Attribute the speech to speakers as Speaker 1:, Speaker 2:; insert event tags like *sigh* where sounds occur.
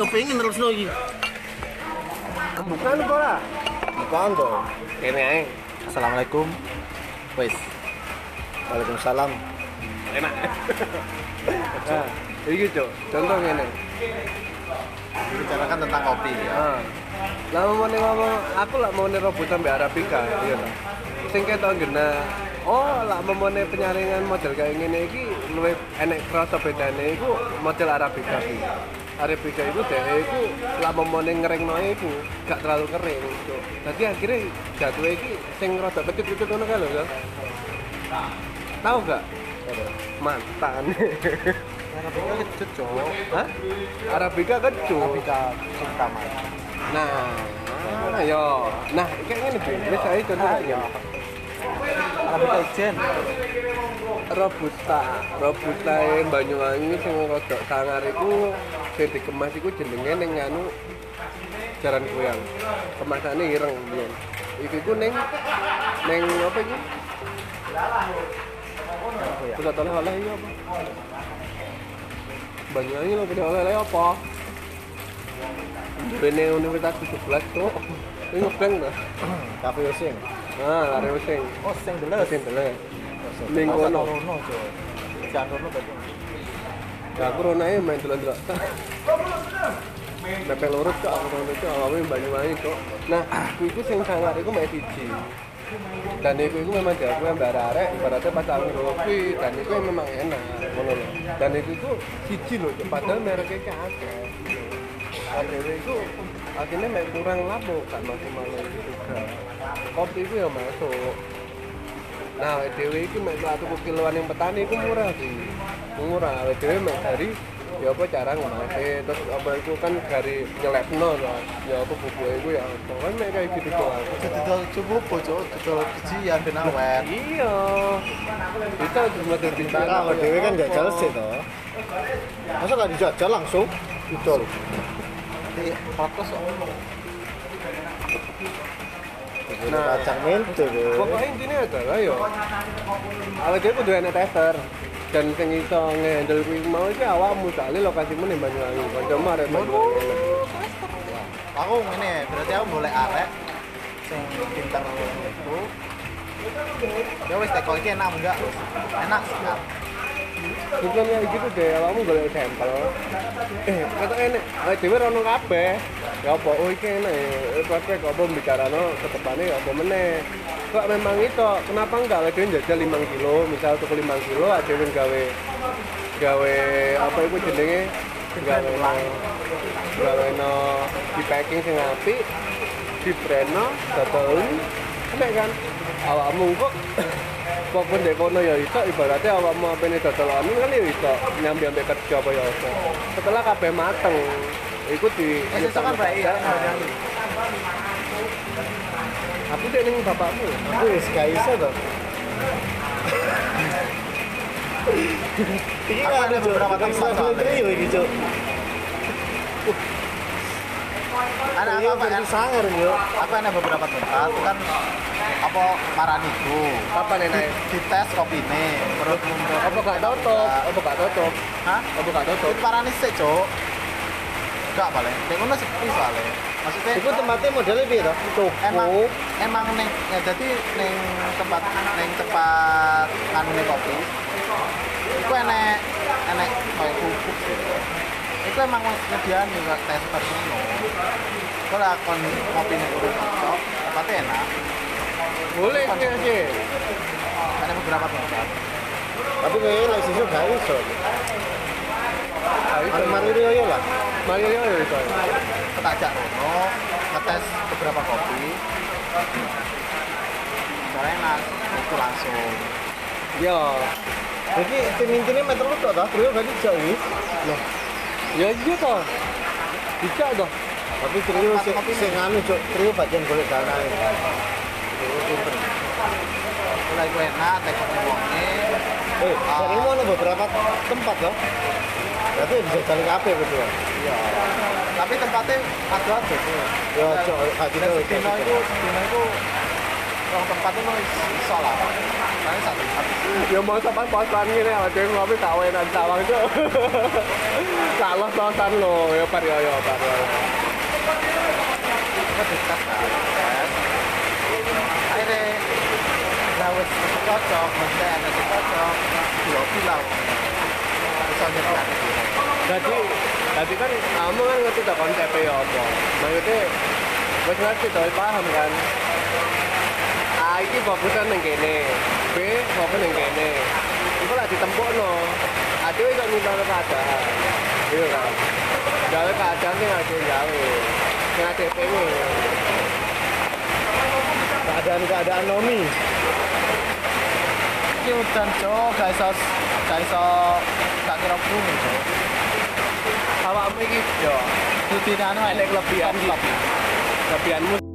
Speaker 1: kepengin terus lagi.
Speaker 2: Bukan apa lah?
Speaker 3: Bukan tuh.
Speaker 2: Kene ae.
Speaker 3: Assalamualaikum.
Speaker 2: Wis.
Speaker 3: Waalaikumsalam.
Speaker 2: Enak. *laughs* Nah, iki cok, contoh ngene.
Speaker 3: Bicarakan tentang kopi ya.
Speaker 2: Ah. Lah mau ngomong aku lah mau rebut sampai Arabica, iya ta. Sing ketok gena Oh, lah memone penyaringan model kayak gini iki luwih enek krasa bedane iku model Arabica iki. Arabica itu deh iku lah memone ngeringno iku gak terlalu kering. Cuk. Dadi akhirnya jatuh iki sing rada kecut-kecut ngono kae lho. Tahu gak? Mantan.
Speaker 3: Arabica kecut cowok.
Speaker 2: Hah? Arabica kecut.
Speaker 3: Arabica cinta mas.
Speaker 2: Nah, yo. Nah, kayak gini, Bin. Wis ae contoh.
Speaker 3: Arabica ijen.
Speaker 2: Robusta, Robusta yang Banyuwangi sing rodok sangar iku sing dikemas iku jenenge ning anu Jaran Kuyang. Kemasane ireng biyen. Iku iku ning ning apa iki? Pusat oleh-oleh iki apa? Banyuwangi lho pusat oleh-oleh apa? Bene Universitas 17 tuh. Ini ngebeng dah.
Speaker 3: Kafe Osing.
Speaker 2: Nah, lari using.
Speaker 3: Oh, sing deles.
Speaker 2: Mesin teles. Ning kono.
Speaker 3: Rono cowok. Jangan Rono berarti.
Speaker 2: Ya aku rono ae main delok-delok. Nepe lurus kok aku rono itu awalnya Banyuwangi kok. Nah, aku itu sing sangar iku mek siji. Dan itu itu memang diakui yang arek ibaratnya pas aku kopi dan itu memang enak ngono lho. Dan itu itu siji Cuk. padahal mereknya kakek. Akhirnya itu akhirnya mek kurang lapo kan maksimal itu juga. Kopi itu ya masuk. Nah, EDW itu mek satu kiloan yang petani itu murah sih. Murah. EDW mek dari ya apa cara ngomongke terus apa itu kan dari nyelepno lah. Ya apa buku itu ya apa kan mek kayak gitu doang.
Speaker 3: Dodol cukup cowok, dodol bijian ben awet.
Speaker 2: Iya. Kita cuma dari
Speaker 4: Cara awak dhewe kan gak jelas sih toh. Masa gak dijajal langsung? Betul.
Speaker 3: Di fokus kok.
Speaker 4: Nah, kacang mente tuh.
Speaker 2: Pokoknya intinya adalah yo awake dhewe kudu enek tester dan sing iso ngehandle kuwi mau iki awakmu soalnya lokasimu ning Banyuwangi. Kancamu arek Banyuwangi.
Speaker 3: Aku ngene, berarti aku boleh arek sing pinter itu. Ya wis teko iki enak enggak? Enak sekali.
Speaker 2: Bukan ya gitu deh, awakmu golek sampel. Eh, kata enek, awake dhewe rono kabeh. Ya apa oh iki enak ya. Prospek apa bicarano ketepane ya apa meneh. Kok memang itu, kenapa enggak awake dhewe njajal 5 kilo, misal tuku 5 kilo ada yang gawe gawe apa itu jenenge gawe no gawe no di packing sing apik di brandno dodol enak kan awakmu kok kok pun dek kono ya iso ibaratnya awakmu apa ini dodol anu kan ya iso nyambi ambek kerja apa ya apa setelah kabeh mateng iku di
Speaker 3: Wis iso kan baik ya.
Speaker 2: aku dek ning bapakmu
Speaker 4: Aku wis gak iso toh. *laughs* Iki
Speaker 3: Aku ada beberapa tempat soalnya.
Speaker 4: iki, Cuk.
Speaker 3: Ada
Speaker 4: Iya,
Speaker 3: apa
Speaker 4: versi
Speaker 3: kan?
Speaker 4: sangar yo.
Speaker 3: Aku ada beberapa tempat itu kan apa maraniku.
Speaker 2: enak
Speaker 3: Di tes kopi ini, menurut menurut
Speaker 2: apa gak tutup apa gak tutup
Speaker 3: Hah?
Speaker 2: apa gak tutup
Speaker 3: Itu marani sih, Cok. Enggak paling. Nek ngono sepi soalnya. Maksudnya
Speaker 4: Iku tempatnya modelnya piye toh? Toko.
Speaker 3: emang emang neng ya jadi neng tempat neng tempat anu nih kopi itu enek enek kayak gitu itu emang nyediaan juga tester ngono kalau akon kopi nih urut cocok tempatnya enak
Speaker 2: boleh sih sih
Speaker 3: ada beberapa tempat
Speaker 4: Tapi kayaknya lagi sesuk gak iso. Anu mari riyo lah.
Speaker 2: Mario ya itu
Speaker 3: kita ajak Rono ngetes beberapa kopi soalnya enak itu langsung
Speaker 2: ya
Speaker 4: Jadi tim intinya meter lu toh, trio gak dijak wis.
Speaker 2: Loh, ya iya toh. Bisa toh.
Speaker 4: Tapi trio sing sing anu Cuk, trio bagian golek dana.
Speaker 3: Mulai gue enak tekok uangnya
Speaker 4: Eh, dari mana beberapa tempat loh. Berarti bisa jalan kabeh berdua.
Speaker 3: Iya. Tapi tempatnya ada aja.
Speaker 4: Ya, cok, gak gitu.
Speaker 3: Dan Sedino itu, Sedino itu orang tempat itu iso lah. Paling satu satu.
Speaker 2: Ya mau sampai posan gini awak dhewe ngopi kawenan sawang tuh. Salah sosan lo, ya par ya ya par ya.
Speaker 3: Kita discuss kan. Akhirnya Nah, wis cocok, mesti ada cocok. Dua pilau. Bisa nyetak.
Speaker 2: Jadi, jadi kan kamu kan ngerti tak konsepnya ya apa. Maksudnya, wis ngerti tuh, paham kan. A iki fokusan ning kene, B fokus ning kene. Iku lah ditempukno. Ade iso nyimpen keadaan. Iya kan. Gawe keadaan sing ade gawe. Sing ade pengen.
Speaker 4: Keadaan-keadaan Nomi.
Speaker 3: Iki udan cok, gak iso gak iso gak kira bumi cok.
Speaker 2: Awakmu iki yo
Speaker 3: Rutine anu
Speaker 2: Enek kelebihan kelebihanmu